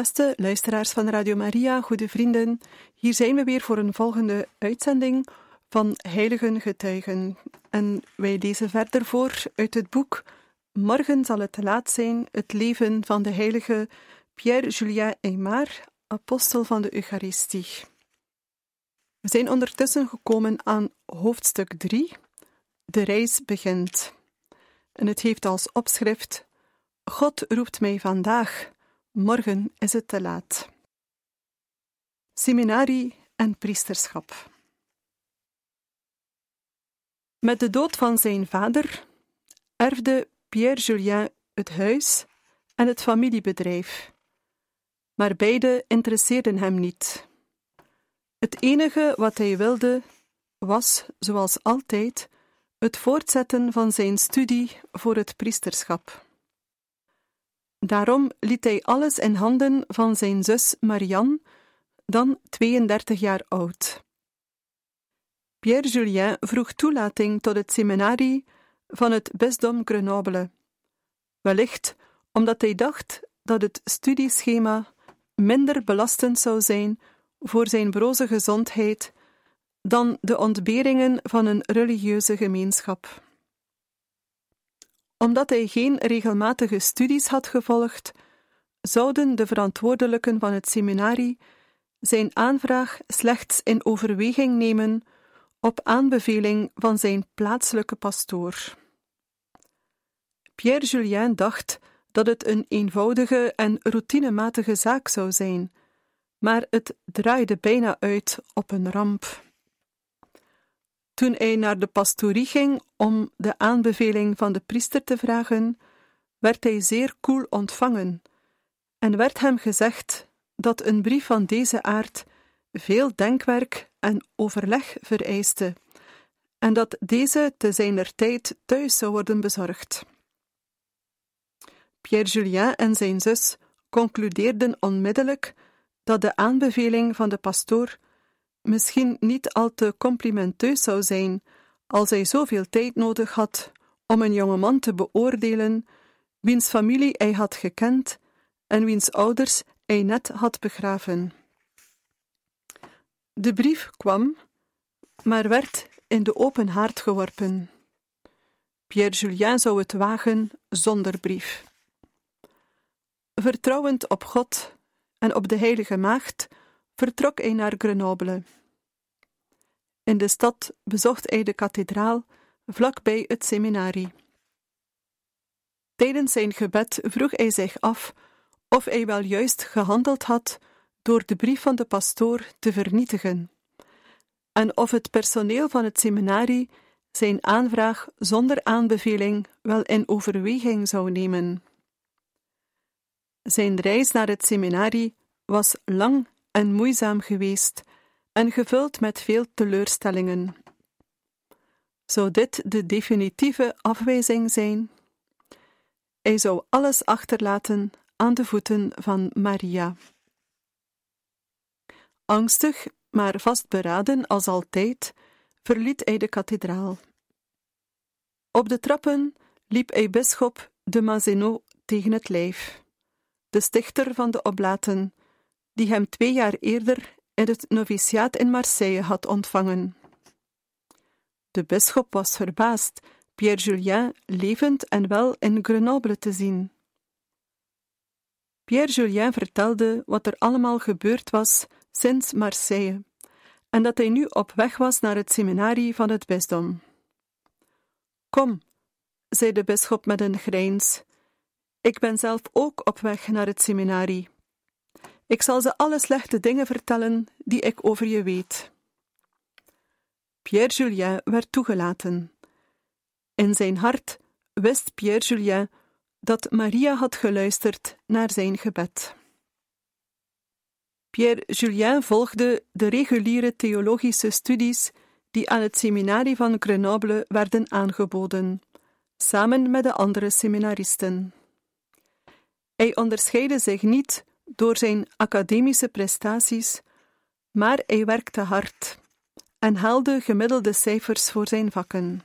Beste luisteraars van Radio Maria, goede vrienden, hier zijn we weer voor een volgende uitzending van Heiligen Getuigen. En wij lezen verder voor uit het boek Morgen zal het te laat zijn, het leven van de heilige Pierre-Julien Aymar, apostel van de Eucharistie. We zijn ondertussen gekomen aan hoofdstuk 3, de reis begint. En het heeft als opschrift God roept mij vandaag Morgen is het te laat. Seminarie en priesterschap. Met de dood van zijn vader erfde Pierre Julien het huis en het familiebedrijf. Maar beide interesseerden hem niet. Het enige wat hij wilde was, zoals altijd, het voortzetten van zijn studie voor het priesterschap. Daarom liet hij alles in handen van zijn zus Marianne, dan 32 jaar oud. Pierre Julien vroeg toelating tot het seminarie van het bisdom Grenoble, wellicht omdat hij dacht dat het studieschema minder belastend zou zijn voor zijn broze gezondheid dan de ontberingen van een religieuze gemeenschap omdat hij geen regelmatige studies had gevolgd, zouden de verantwoordelijken van het seminarie zijn aanvraag slechts in overweging nemen op aanbeveling van zijn plaatselijke pastoor. Pierre Julien dacht dat het een eenvoudige en routinematige zaak zou zijn, maar het draaide bijna uit op een ramp. Toen hij naar de pastorie ging om de aanbeveling van de priester te vragen, werd hij zeer koel ontvangen en werd hem gezegd dat een brief van deze aard veel denkwerk en overleg vereiste en dat deze te zijner tijd thuis zou worden bezorgd. Pierre Julien en zijn zus concludeerden onmiddellijk dat de aanbeveling van de pastoor misschien niet al te complimenteus zou zijn als hij zoveel tijd nodig had om een jonge man te beoordelen, wiens familie hij had gekend en wiens ouders hij net had begraven. De brief kwam, maar werd in de open haard geworpen. Pierre Julien zou het wagen zonder brief. Vertrouwend op God en op de Heilige Maagd vertrok hij naar Grenoble. In de stad bezocht hij de kathedraal vlakbij het seminarie. Tijdens zijn gebed vroeg hij zich af of hij wel juist gehandeld had door de brief van de pastoor te vernietigen, en of het personeel van het seminarie zijn aanvraag zonder aanbeveling wel in overweging zou nemen. Zijn reis naar het seminarie was lang en moeizaam geweest en gevuld met veel teleurstellingen. Zou dit de definitieve afwijzing zijn? Hij zou alles achterlaten aan de voeten van Maria. Angstig, maar vastberaden als altijd, verliet hij de kathedraal. Op de trappen liep hij bisschop de Mazenot tegen het lijf, de stichter van de oblaten, die hem twee jaar eerder in het noviciaat in Marseille had ontvangen. De bisschop was verbaasd Pierre Julien levend en wel in Grenoble te zien. Pierre Julien vertelde wat er allemaal gebeurd was sinds Marseille en dat hij nu op weg was naar het seminarie van het bisdom. Kom, zei de bisschop met een grijns, ik ben zelf ook op weg naar het seminarie. Ik zal ze alle slechte dingen vertellen die ik over je weet. Pierre Julien werd toegelaten In zijn hart wist Pierre Julien dat Maria had geluisterd naar zijn gebed. Pierre Julien volgde de reguliere theologische studies die aan het seminarie van Grenoble werden aangeboden, samen met de andere seminaristen. Hij onderscheidde zich niet door zijn academische prestaties, maar hij werkte hard en haalde gemiddelde cijfers voor zijn vakken.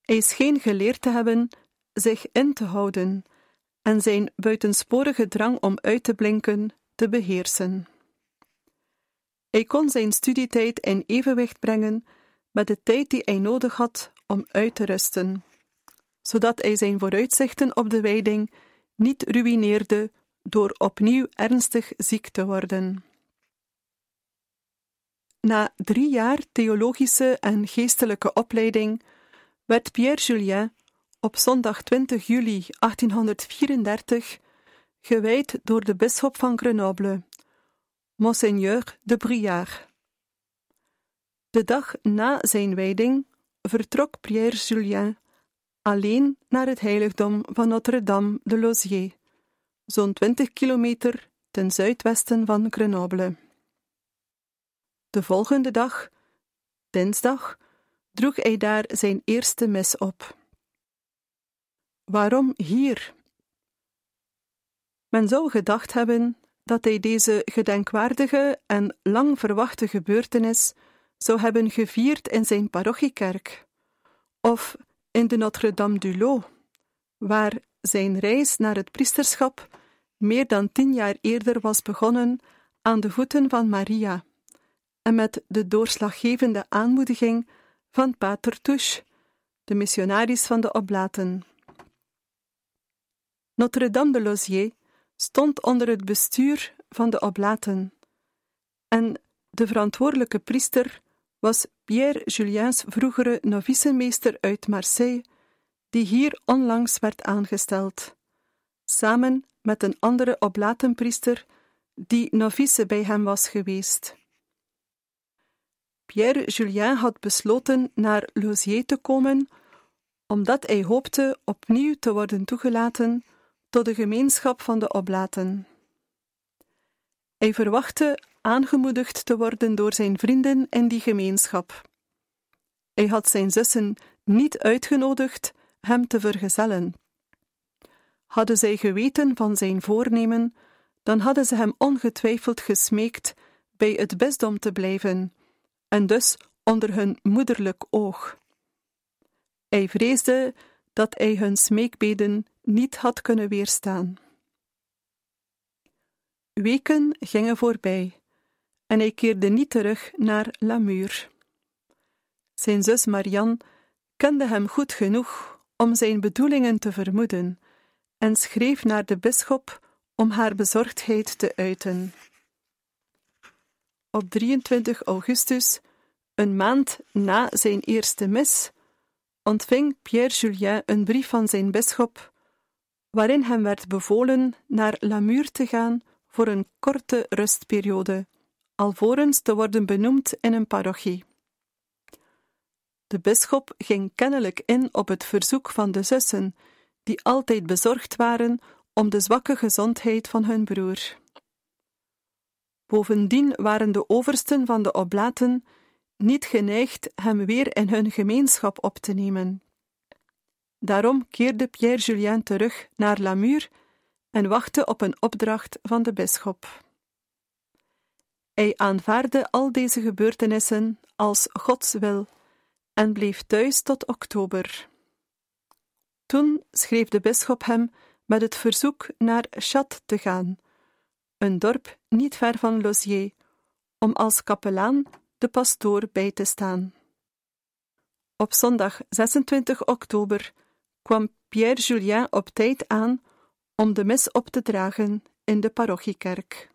Hij scheen geleerd te hebben zich in te houden en zijn buitensporige drang om uit te blinken te beheersen. Hij kon zijn studietijd in evenwicht brengen met de tijd die hij nodig had om uit te rusten, zodat hij zijn vooruitzichten op de wijding niet ruïneerde door opnieuw ernstig ziek te worden. Na drie jaar theologische en geestelijke opleiding werd Pierre Julien op zondag 20 juli 1834 gewijd door de bisschop van Grenoble, Monseigneur de Briard. De dag na zijn wijding vertrok Pierre Julien alleen naar het heiligdom van Notre-Dame de Lozier, zo'n 20 kilometer ten zuidwesten van Grenoble. De volgende dag, dinsdag, droeg hij daar zijn eerste mis op. Waarom hier? Men zou gedacht hebben dat hij deze gedenkwaardige en lang verwachte gebeurtenis zou hebben gevierd in zijn parochiekerk of in de Notre-Dame du Lot, waar zijn reis naar het priesterschap meer dan tien jaar eerder was begonnen aan de voeten van Maria en met de doorslaggevende aanmoediging van Pater Touche, de missionaris van de Oblaten. Notre-Dame de Lozier stond onder het bestuur van de Oblaten en de verantwoordelijke priester was Pierre Juliens vroegere novicemeester uit Marseille, die hier onlangs werd aangesteld, samen met een andere Oblatenpriester die novice bij hem was geweest. Pierre Julien had besloten naar Lozier te komen, omdat hij hoopte opnieuw te worden toegelaten tot de gemeenschap van de Oblaten. Hij verwachtte aangemoedigd te worden door zijn vrienden in die gemeenschap. Hij had zijn zussen niet uitgenodigd hem te vergezellen. Hadden zij geweten van zijn voornemen, dan hadden ze hem ongetwijfeld gesmeekt bij het bisdom te blijven en dus onder hun moederlijk oog. Hij vreesde dat hij hun smeekbeden niet had kunnen weerstaan. Weken gingen voorbij en hij keerde niet terug naar Lamur. Zijn zus Marianne kende hem goed genoeg om zijn bedoelingen te vermoeden en schreef naar de bisschop om haar bezorgdheid te uiten. Op 23 augustus, een maand na zijn eerste mis, ontving Pierre Julien een brief van zijn bisschop, waarin hem werd bevolen naar Lamur te gaan voor een korte rustperiode, alvorens te worden benoemd in een parochie. De bisschop ging kennelijk in op het verzoek van de zussen, die altijd bezorgd waren om de zwakke gezondheid van hun broer. Bovendien waren de oversten van de oblaten niet geneigd hem weer in hun gemeenschap op te nemen. Daarom keerde Pierre Julien terug naar Lamur en wachtte op een opdracht van de bisschop. Hij aanvaarde al deze gebeurtenissen als Gods wil en bleef thuis tot oktober. Toen schreef de bisschop hem met het verzoek naar Chat te gaan, een dorp niet ver van Lozier, om als kapelaan de pastoor bij te staan. Op zondag 26 oktober kwam Pierre Julien op tijd aan om de mis op te dragen in de parochiekerk.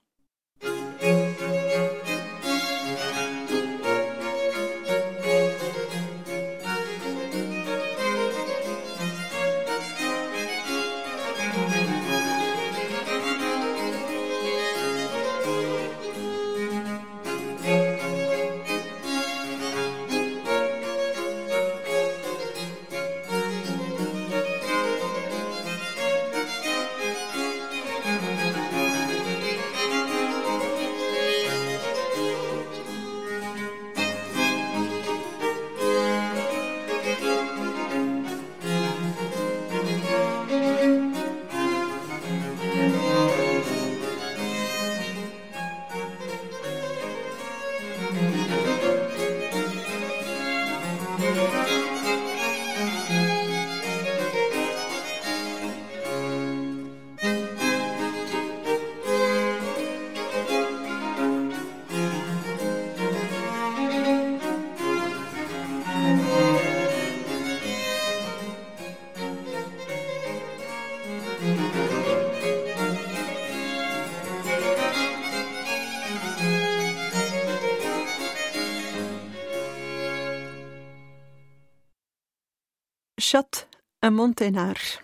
Chat en Montenaar.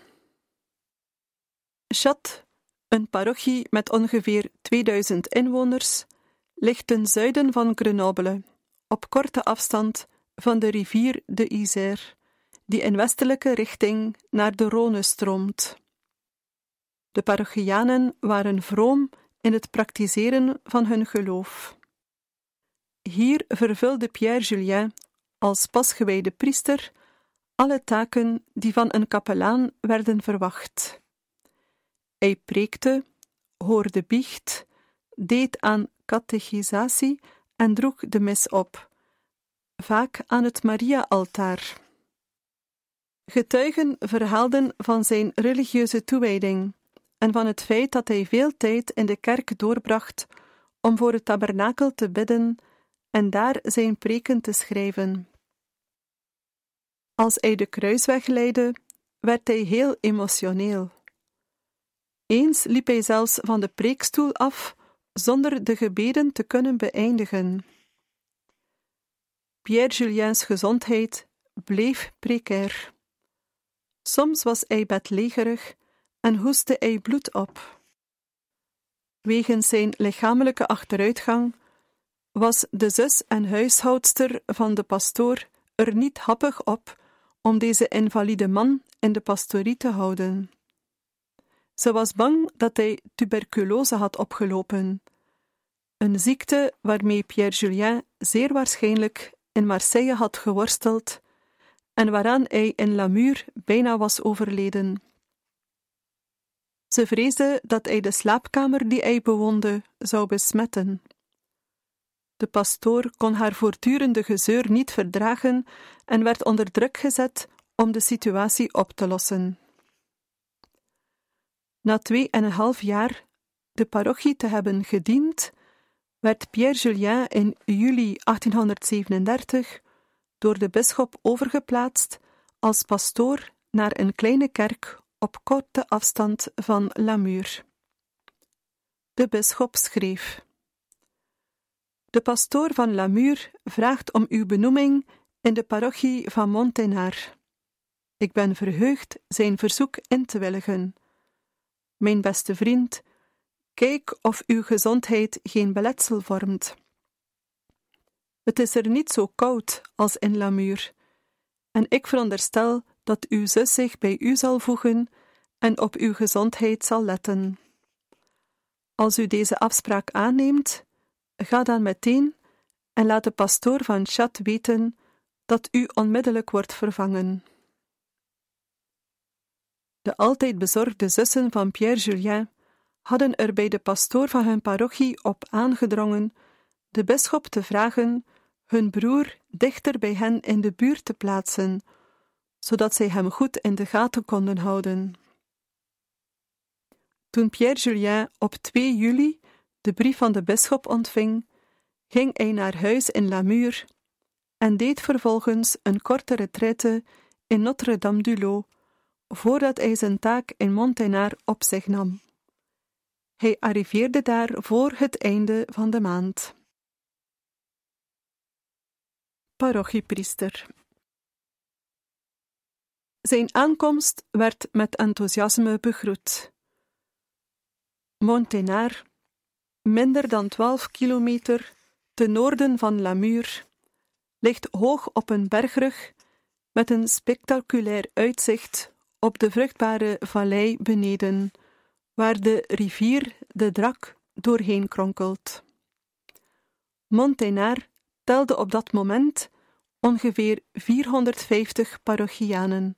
Chat, een parochie met ongeveer 2000 inwoners, ligt ten zuiden van Grenoble, op korte afstand van de rivier de Isère, die in westelijke richting naar de Rhône stroomt. De parochianen waren vroom in het praktiseren van hun geloof. Hier vervulde Pierre Julien als pasgewijde priester alle taken die van een kapelaan werden verwacht. Hij preekte, hoorde biecht, deed aan catechisatie en droeg de mis op, vaak aan het Maria-altaar. Getuigen verhaalden van zijn religieuze toewijding en van het feit dat hij veel tijd in de kerk doorbracht om voor het tabernakel te bidden en daar zijn preken te schrijven. Als hij de kruisweg leidde, werd hij heel emotioneel. Eens liep hij zelfs van de preekstoel af zonder de gebeden te kunnen beëindigen. Pierre Juliens gezondheid bleef precair. Soms was hij bedlegerig en hoestte hij bloed op. Wegens zijn lichamelijke achteruitgang was de zus en huishoudster van de pastoor er niet happig op om deze invalide man in de pastorie te houden. Ze was bang dat hij tuberculose had opgelopen, een ziekte waarmee Pierre Julien zeer waarschijnlijk in Marseille had geworsteld en waaraan hij in Lamur bijna was overleden. Ze vreesde dat hij de slaapkamer die hij bewoonde zou besmetten. De pastoor kon haar voortdurende gezeur niet verdragen en werd onder druk gezet om de situatie op te lossen. Na twee en een half jaar de parochie te hebben gediend, werd Pierre Julien in juli 1837 door de bisschop overgeplaatst als pastoor naar een kleine kerk op korte afstand van Lamur. De bisschop schreef: De pastoor van Lamur vraagt om uw benoeming in de parochie van Montenar. Ik ben verheugd zijn verzoek in te willigen. Mijn beste vriend, kijk of uw gezondheid geen beletsel vormt. Het is er niet zo koud als in Lamur, en ik veronderstel dat uw zus zich bij u zal voegen en op uw gezondheid zal letten. Als u deze afspraak aanneemt, ga dan meteen en laat de pastoor van Chat weten dat u onmiddellijk wordt vervangen. De altijd bezorgde zussen van Pierre Julien hadden er bij de pastoor van hun parochie op aangedrongen de bisschop te vragen hun broer dichter bij hen in de buurt te plaatsen, zodat zij hem goed in de gaten konden houden. Toen Pierre Julien op 2 juli de brief van de bisschop ontving, ging hij naar huis in Lamur en deed vervolgens een korte retraite in Notre-Dame-du-Lot, voordat hij zijn taak in Montenaar op zich nam. Hij arriveerde daar voor het einde van de maand. Parochiepriester Zijn aankomst werd met enthousiasme begroet. Montenaar, minder dan twaalf kilometer ten noorden van Lamur, ligt hoog op een bergrug met een spectaculair uitzicht op de vruchtbare vallei beneden, waar de rivier de Drak doorheen kronkelt. Montenaar telde op dat moment ongeveer 450 parochianen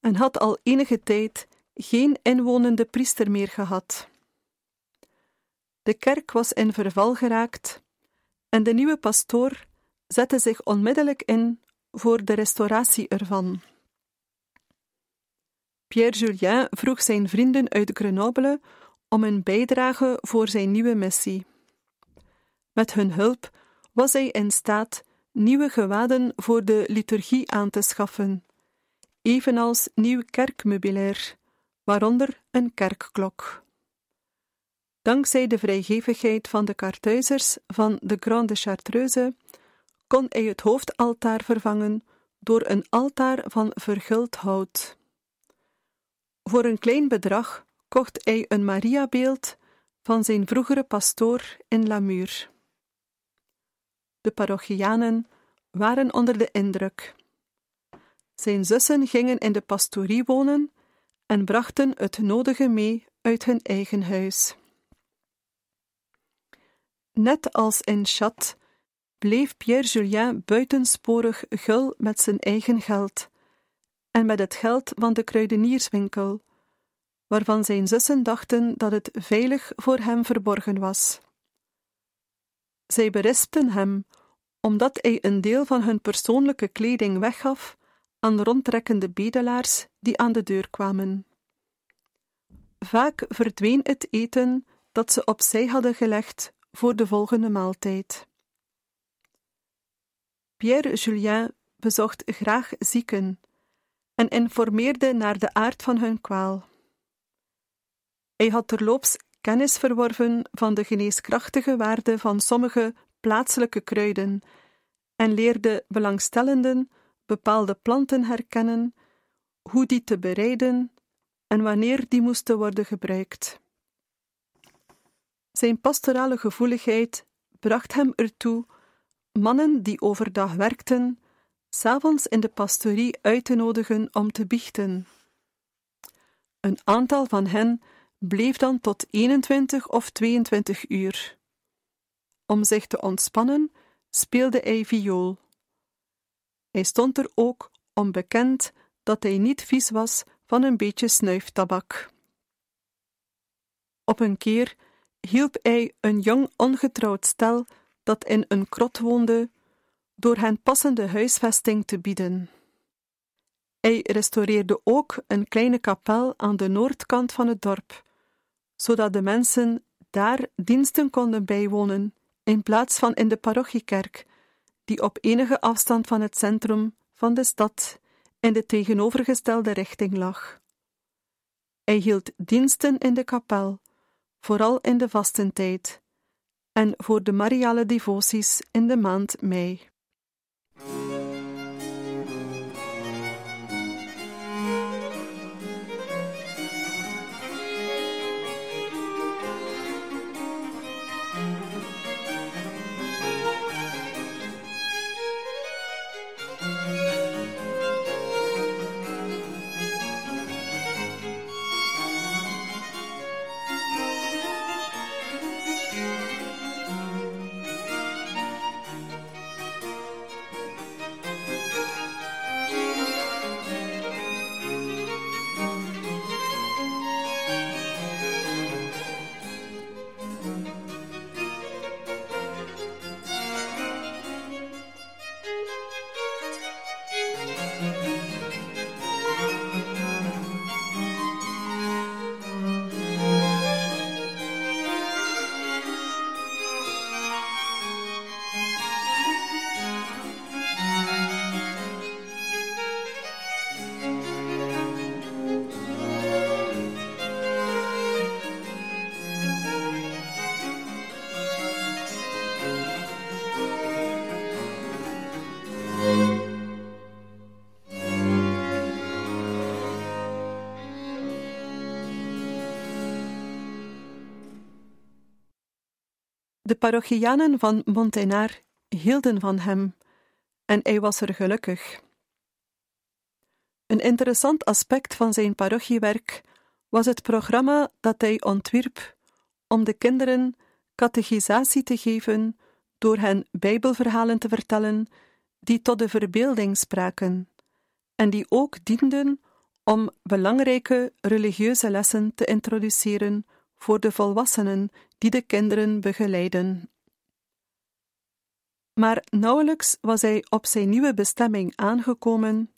en had al enige tijd geen inwonende priester meer gehad. De kerk was in verval geraakt en de nieuwe pastoor zette zich onmiddellijk in voor de restauratie ervan. Pierre Julien vroeg zijn vrienden uit Grenoble om een bijdrage voor zijn nieuwe missie. Met hun hulp was hij in staat nieuwe gewaden voor de liturgie aan te schaffen, evenals nieuw kerkmeubilair, waaronder een kerkklok. Dankzij de vrijgevigheid van de kartuizers van de Grande Chartreuse kon hij het hoofdaltaar vervangen door een altaar van verguld hout. Voor een klein bedrag kocht hij een Mariabeeld van zijn vroegere pastoor in Lamur. De parochianen waren onder de indruk. Zijn zussen gingen in de pastorie wonen en brachten het nodige mee uit hun eigen huis. Net als in Chat bleef Pierre Julien buitensporig gul met zijn eigen geld en met het geld van de kruidenierswinkel, waarvan zijn zussen dachten dat het veilig voor hem verborgen was. Zij berispten hem omdat hij een deel van hun persoonlijke kleding weggaf aan rondtrekkende bedelaars die aan de deur kwamen. Vaak verdween het eten dat ze opzij hadden gelegd voor de volgende maaltijd. Pierre Julien bezocht graag zieken en informeerde naar de aard van hun kwaal. Hij had terloops kennis verworven van de geneeskrachtige waarde van sommige plaatselijke kruiden en leerde belangstellenden bepaalde planten herkennen, hoe die te bereiden en wanneer die moesten worden gebruikt. Zijn pastorale gevoeligheid bracht hem ertoe mannen die overdag werkten, s'avonds in de pastorie uit te nodigen om te biechten. Een aantal van hen bleef dan tot 21 of 22 uur. Om zich te ontspannen speelde hij viool. Hij stond er ook om bekend dat hij niet vies was van een beetje snuiftabak. Op een keer hielp hij een jong ongetrouwd stel dat in een krot woonde, door hen passende huisvesting te bieden. Hij restaureerde ook een kleine kapel aan de noordkant van het dorp, zodat de mensen daar diensten konden bijwonen, in plaats van in de parochiekerk, die op enige afstand van het centrum van de stad in de tegenovergestelde richting lag. Hij hield diensten in de kapel, vooral in de vastentijd, en voor de mariale devoties in de maand mei. De parochianen van Montenar hielden van hem en hij was er gelukkig. Een interessant aspect van zijn parochiewerk was het programma dat hij ontwierp om de kinderen catechisatie te geven door hen Bijbelverhalen te vertellen die tot de verbeelding spraken en die ook dienden om belangrijke religieuze lessen te introduceren voor de volwassenen die de kinderen begeleiden. Maar nauwelijks was hij op zijn nieuwe bestemming aangekomen,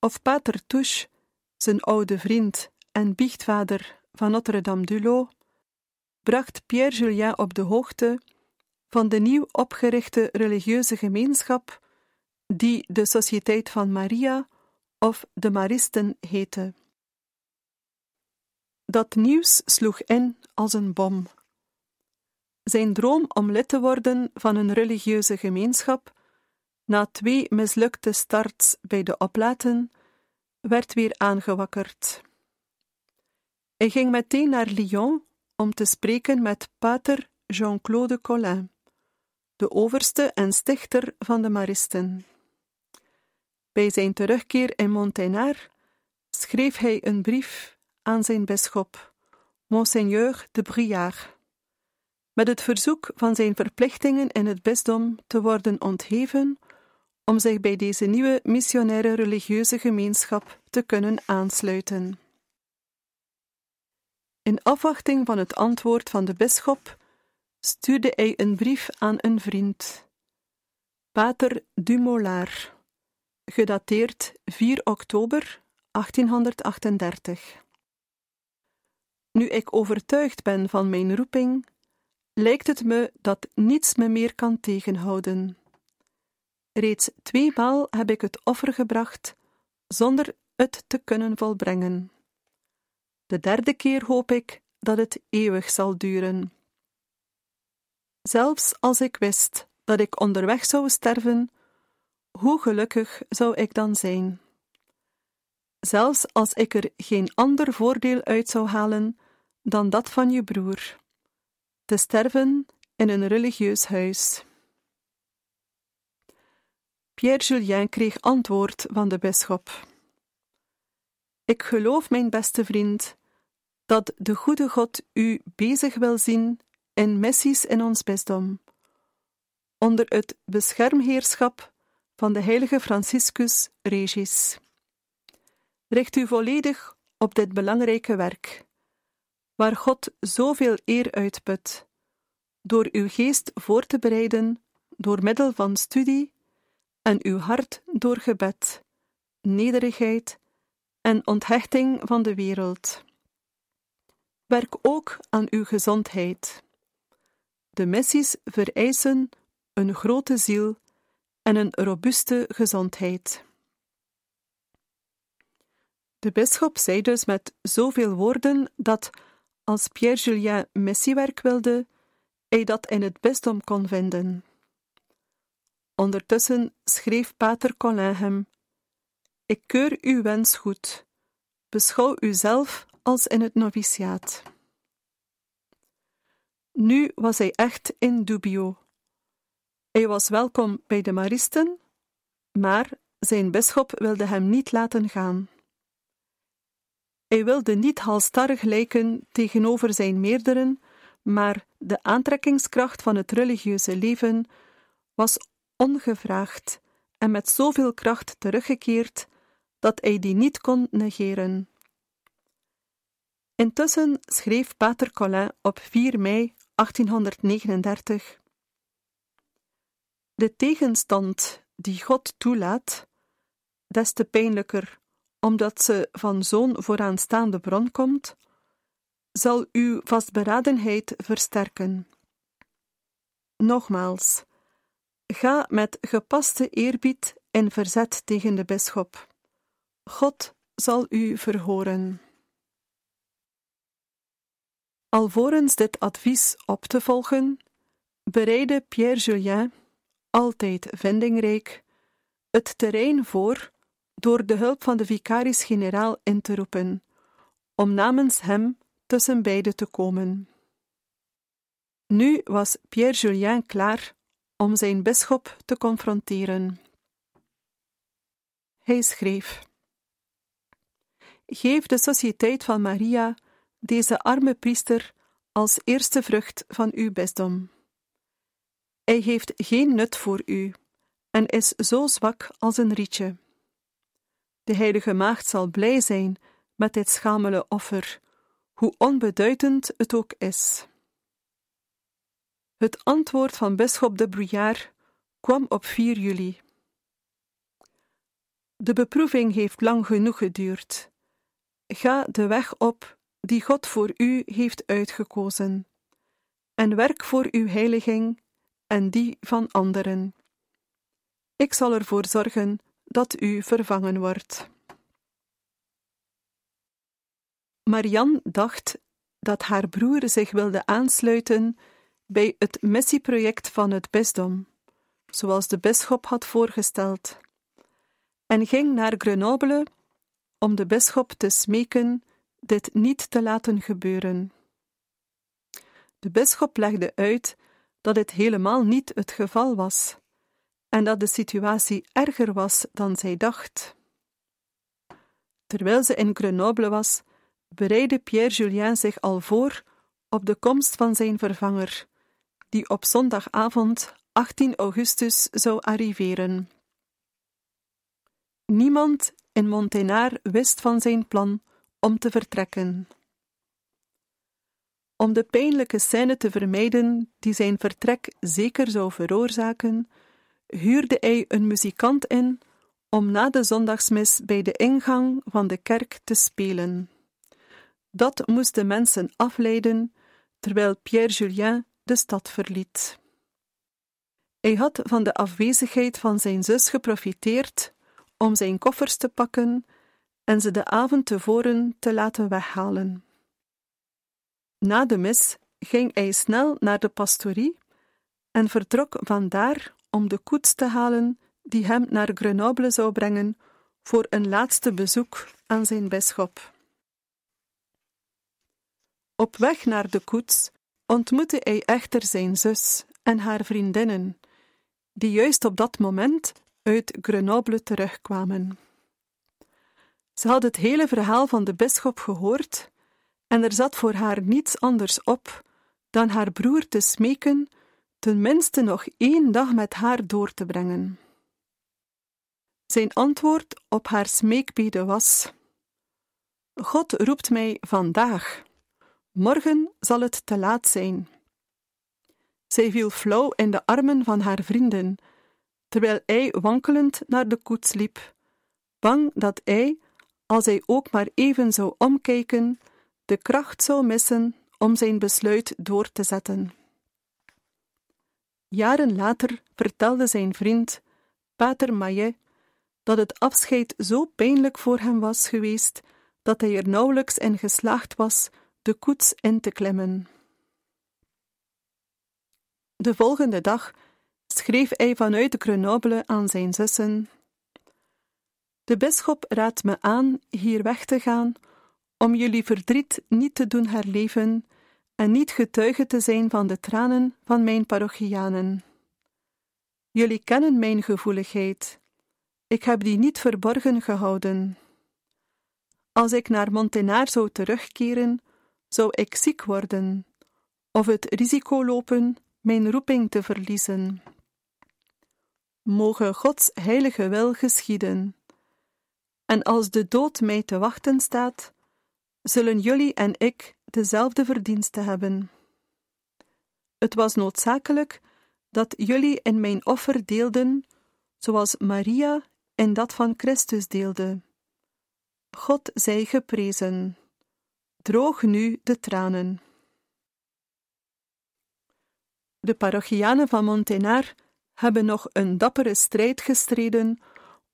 of Pater Touche, zijn oude vriend en biechtvader van Notre-Dame du Lot, bracht Pierre Julien op de hoogte van de nieuw opgerichte religieuze gemeenschap die de Sociëteit van Maria of de Maristen heette. Dat nieuws sloeg in als een bom. Zijn droom om lid te worden van een religieuze gemeenschap na twee mislukte starts bij de oplaten, werd weer aangewakkerd. Hij ging meteen naar Lyon om te spreken met pater Jean-Claude Collin, de overste en stichter van de Maristen. Bij zijn terugkeer in Montagnard schreef hij een brief aan zijn bisschop, Monseigneur de Briard, met het verzoek van zijn verplichtingen in het bisdom te worden ontheven om zich bij deze nieuwe missionaire religieuze gemeenschap te kunnen aansluiten. In afwachting van het antwoord van de bisschop stuurde hij een brief aan een vriend, Pater Dumollard, gedateerd 4 oktober 1838. Nu ik overtuigd ben van mijn roeping, lijkt het me dat niets me meer kan tegenhouden. Reeds tweemaal heb ik het offer gebracht zonder het te kunnen volbrengen. De derde keer hoop ik dat het eeuwig zal duren. Zelfs als ik wist dat ik onderweg zou sterven, hoe gelukkig zou ik dan zijn? Zelfs als ik er geen ander voordeel uit zou halen dan dat van je broer, te sterven in een religieus huis. Pierre Julien kreeg antwoord van de bisschop. Ik geloof, mijn beste vriend, dat de goede God u bezig wil zien in missies in ons bisdom, onder het beschermheerschap van de heilige Franciscus Regis. Richt u volledig op dit belangrijke werk, waar God zoveel eer uitput, door uw geest voor te bereiden door middel van studie en uw hart door gebed, nederigheid en onthechting van de wereld. Werk ook aan uw gezondheid. De missies vereisen een grote ziel en een robuuste gezondheid. De bisschop zei dus met zoveel woorden dat, als Pierre Julien missiewerk wilde, hij dat in het bisdom kon vinden. Ondertussen schreef pater Colin hem: Ik keur uw wens goed. Beschouw uzelf als in het noviciaat. Nu was hij echt in dubio. Hij was welkom bij de Maristen, maar zijn bisschop wilde hem niet laten gaan. Hij wilde niet halstarrig lijken tegenover zijn meerderen, maar de aantrekkingskracht van het religieuze leven was ongevraagd en met zoveel kracht teruggekeerd dat hij die niet kon negeren. Intussen schreef Pater Colin op 4 mei 1839: De tegenstand die God toelaat, des te pijnlijker omdat ze van zo'n vooraanstaande bron komt, zal uw vastberadenheid versterken. Nogmaals, ga met gepaste eerbied in verzet tegen de bisschop. God zal u verhoren. Alvorens dit advies op te volgen, bereidde Pierre Julien, altijd vindingrijk, het terrein voor door de hulp van de vicaris-generaal in te roepen, om namens hem tussen beiden te komen. Nu was Pierre Julien klaar om zijn bisschop te confronteren. Hij schreef: Geef de Sociëteit van Maria deze arme priester als eerste vrucht van uw bisdom. Hij heeft geen nut voor u en is zo zwak als een rietje. De heilige maagd zal blij zijn met dit schamele offer, hoe onbeduidend het ook is. Het antwoord van bisschop de Bruyère kwam op 4 juli. De beproeving heeft lang genoeg geduurd. Ga de weg op die God voor u heeft uitgekozen, en werk voor uw heiliging en die van anderen. Ik zal ervoor zorgen dat u vervangen wordt. Marianne dacht dat haar broer zich wilde aansluiten bij het missieproject van het bisdom, zoals de bisschop had voorgesteld, en ging naar Grenoble om de bisschop te smeken dit niet te laten gebeuren. De bisschop legde uit dat dit helemaal niet het geval was en dat de situatie erger was dan zij dacht. Terwijl ze in Grenoble was, bereidde Pierre Julien zich al voor op de komst van zijn vervanger, die op zondagavond 18 augustus zou arriveren. Niemand in Montenaar wist van zijn plan om te vertrekken. Om de pijnlijke scène te vermijden die zijn vertrek zeker zou veroorzaken, huurde hij een muzikant in om na de zondagsmis bij de ingang van de kerk te spelen. Dat moest de mensen afleiden terwijl Pierre Julien de stad verliet. Hij had van de afwezigheid van zijn zus geprofiteerd om zijn koffers te pakken en ze de avond tevoren te laten weghalen. Na de mis ging hij snel naar de pastorie en vertrok vandaar om de koets te halen die hem naar Grenoble zou brengen voor een laatste bezoek aan zijn bisschop. Op weg naar de koets ontmoette hij echter zijn zus en haar vriendinnen, die juist op dat moment uit Grenoble terugkwamen. Ze had het hele verhaal van de bisschop gehoord en er zat voor haar niets anders op dan haar broer te smeken tenminste nog één dag met haar door te brengen. Zijn antwoord op haar smeekbede was: God roept mij vandaag. Morgen zal het te laat zijn. Zij viel flauw in de armen van haar vrienden, terwijl hij wankelend naar de koets liep, bang dat hij, als hij ook maar even zou omkijken, de kracht zou missen om zijn besluit door te zetten. Jaren later vertelde zijn vriend, Pater Maillet, dat het afscheid zo pijnlijk voor hem was geweest dat hij er nauwelijks in geslaagd was de koets in te klimmen. De volgende dag schreef hij vanuit Grenoble aan zijn zussen: De bisschop raadt me aan hier weg te gaan om jullie verdriet niet te doen herleven en niet getuige te zijn van de tranen van mijn parochianen. Jullie kennen mijn gevoeligheid. Ik heb die niet verborgen gehouden. Als ik naar Montenaar zou terugkeren, zou ik ziek worden, of het risico lopen mijn roeping te verliezen. Moge Gods heilige wil geschieden. En als de dood mij te wachten staat, zullen jullie en ik dezelfde verdiensten hebben. Het was noodzakelijk dat jullie in mijn offer deelden, zoals Maria in dat van Christus deelde. God zij geprezen. Droog nu de tranen. De parochianen van Montenar hebben nog een dappere strijd gestreden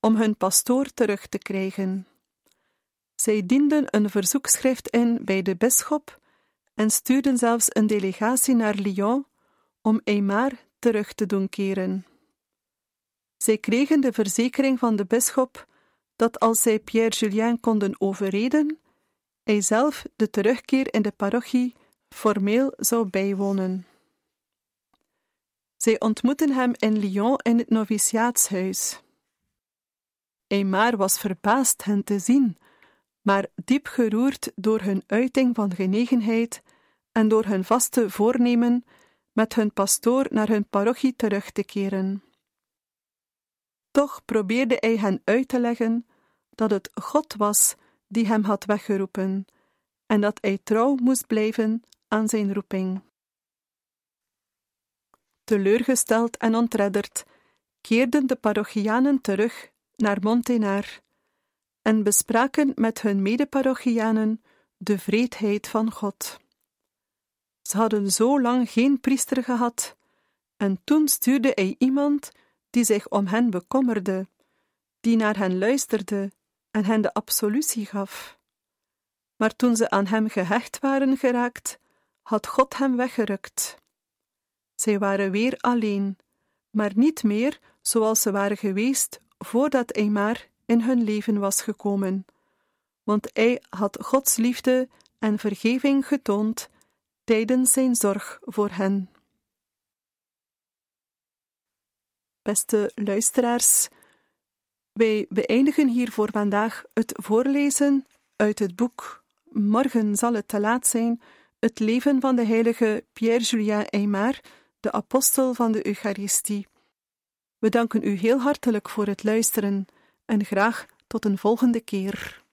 om hun pastoor terug te krijgen. Zij dienden een verzoekschrift in bij de bisschop en stuurden zelfs een delegatie naar Lyon om Aymar terug te doen keren. Zij kregen de verzekering van de bisschop dat als zij Pierre Julien konden overreden, hij zelf de terugkeer in de parochie formeel zou bijwonen. Zij ontmoetten hem in Lyon in het noviciaatshuis. Aymar was verbaasd hen te zien maar diep geroerd door hun uiting van genegenheid en door hun vaste voornemen met hun pastoor naar hun parochie terug te keren. Toch probeerde hij hen uit te leggen dat het God was die hem had weggeroepen en dat hij trouw moest blijven aan zijn roeping. Teleurgesteld en ontredderd keerden de parochianen terug naar Montenaar en bespraken met hun medeparochianen de vreedheid van God. Ze hadden zo lang geen priester gehad, en toen stuurde hij iemand die zich om hen bekommerde, die naar hen luisterde en hen de absolutie gaf. Maar toen ze aan hem gehecht waren geraakt, had God hem weggerukt. Zij waren weer alleen, maar niet meer zoals ze waren geweest voordat Eimar in hun leven was gekomen. Want hij had Gods liefde en vergeving getoond tijdens zijn zorg voor hen. Beste luisteraars, wij beëindigen hier voor vandaag het voorlezen uit het boek Morgen zal het te laat zijn, het leven van de heilige Pierre-Julien Aymar, de apostel van de Eucharistie. We danken u heel hartelijk voor het luisteren en graag tot een volgende keer.